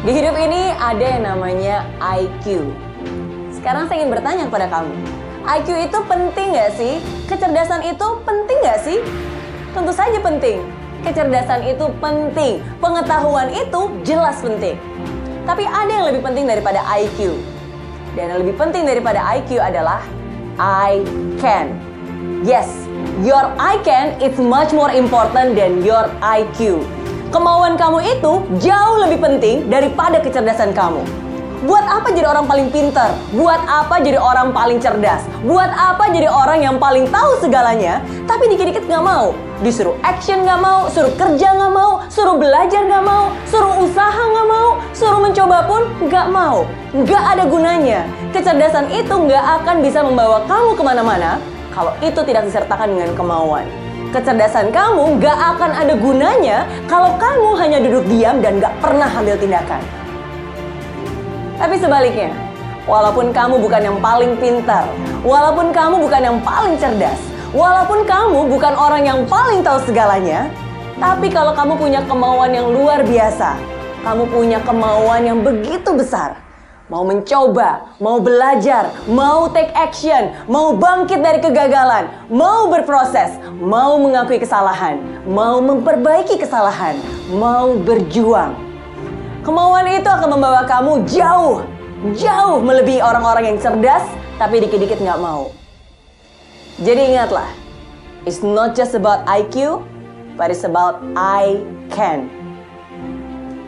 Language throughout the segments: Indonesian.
Di hidup ini ada yang namanya IQ. Sekarang saya ingin bertanya kepada kamu, IQ itu penting nggak sih? Kecerdasan itu penting nggak sih? Tentu saja penting. Kecerdasan itu penting. Pengetahuan itu jelas penting. Tapi ada yang lebih penting daripada IQ. Dan yang lebih penting daripada IQ adalah I can. Yes, your I can is much more important than your IQ. Kemauan kamu itu jauh lebih penting daripada kecerdasan kamu. Buat apa jadi orang paling pintar? Buat apa jadi orang paling cerdas? Buat apa jadi orang yang paling tahu segalanya? Tapi dikit-dikit nggak mau. Disuruh action nggak mau, suruh kerja nggak mau, suruh belajar nggak mau, suruh usaha nggak mau, suruh mencoba pun nggak mau. Nggak ada gunanya. Kecerdasan itu nggak akan bisa membawa kamu ke mana-mana kalau itu tidak disertakan dengan kemauan. Kecerdasan kamu gak akan ada gunanya kalau kamu hanya duduk diam dan gak pernah ambil tindakan. Tapi sebaliknya, walaupun kamu bukan yang paling pintar, walaupun kamu bukan yang paling cerdas, walaupun kamu bukan orang yang paling tahu segalanya, tapi kalau kamu punya kemauan yang luar biasa, kamu punya kemauan yang begitu besar, mau mencoba, mau belajar, mau take action, mau bangkit dari kegagalan, mau berproses, mau mengakui kesalahan, mau memperbaiki kesalahan, mau berjuang. Kemauan itu akan membawa kamu jauh, jauh melebihi orang-orang yang cerdas, tapi dikit-dikit nggak mau. Jadi ingatlah, it's not just about IQ, but it's about I can.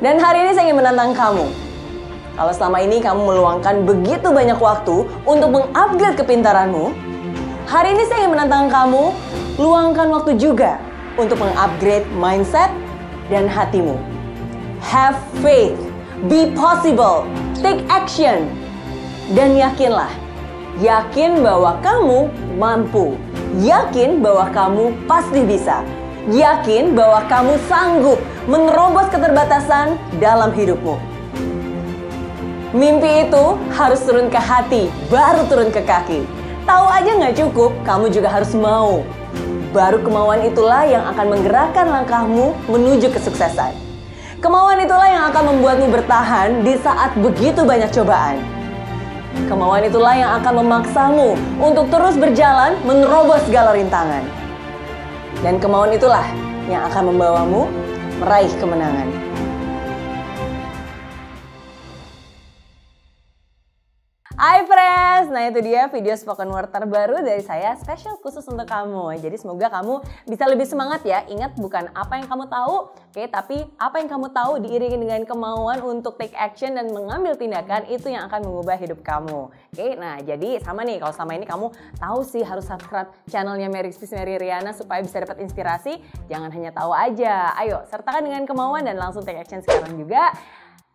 Dan hari ini saya ingin menantang kamu kalau selama ini kamu meluangkan begitu banyak waktu untuk mengupgrade kepintaranmu, hari ini saya ingin menantang kamu luangkan waktu juga untuk mengupgrade mindset dan hatimu. Have faith, be possible, take action, dan yakinlah, yakin bahwa kamu mampu, yakin bahwa kamu pasti bisa, yakin bahwa kamu sanggup menerobos keterbatasan dalam hidupmu. Mimpi itu harus turun ke hati, baru turun ke kaki. Tahu aja nggak cukup, kamu juga harus mau. Baru kemauan itulah yang akan menggerakkan langkahmu menuju kesuksesan. Kemauan itulah yang akan membuatmu bertahan di saat begitu banyak cobaan. Kemauan itulah yang akan memaksamu untuk terus berjalan menerobos segala rintangan. Dan kemauan itulah yang akan membawamu meraih kemenangan. Hai friends, nah itu dia video spoken word terbaru dari saya special khusus untuk kamu. Jadi semoga kamu bisa lebih semangat ya. Ingat bukan apa yang kamu tahu, oke, okay, tapi apa yang kamu tahu diiringi dengan kemauan untuk take action dan mengambil tindakan itu yang akan mengubah hidup kamu. Oke, okay, nah jadi sama nih kalau sama ini kamu tahu sih harus subscribe channelnya Mary Spis Mary Riana supaya bisa dapat inspirasi. Jangan hanya tahu aja. Ayo sertakan dengan kemauan dan langsung take action sekarang juga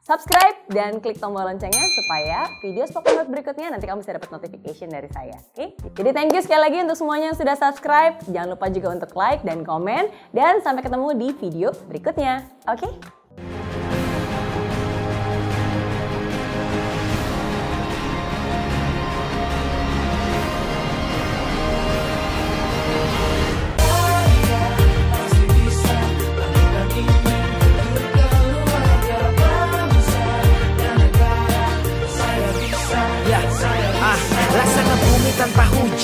subscribe dan klik tombol loncengnya supaya video spoken word berikutnya nanti kamu bisa dapat notification dari saya. Oke? Okay? Jadi thank you sekali lagi untuk semuanya yang sudah subscribe. Jangan lupa juga untuk like dan komen dan sampai ketemu di video berikutnya. Oke? Okay?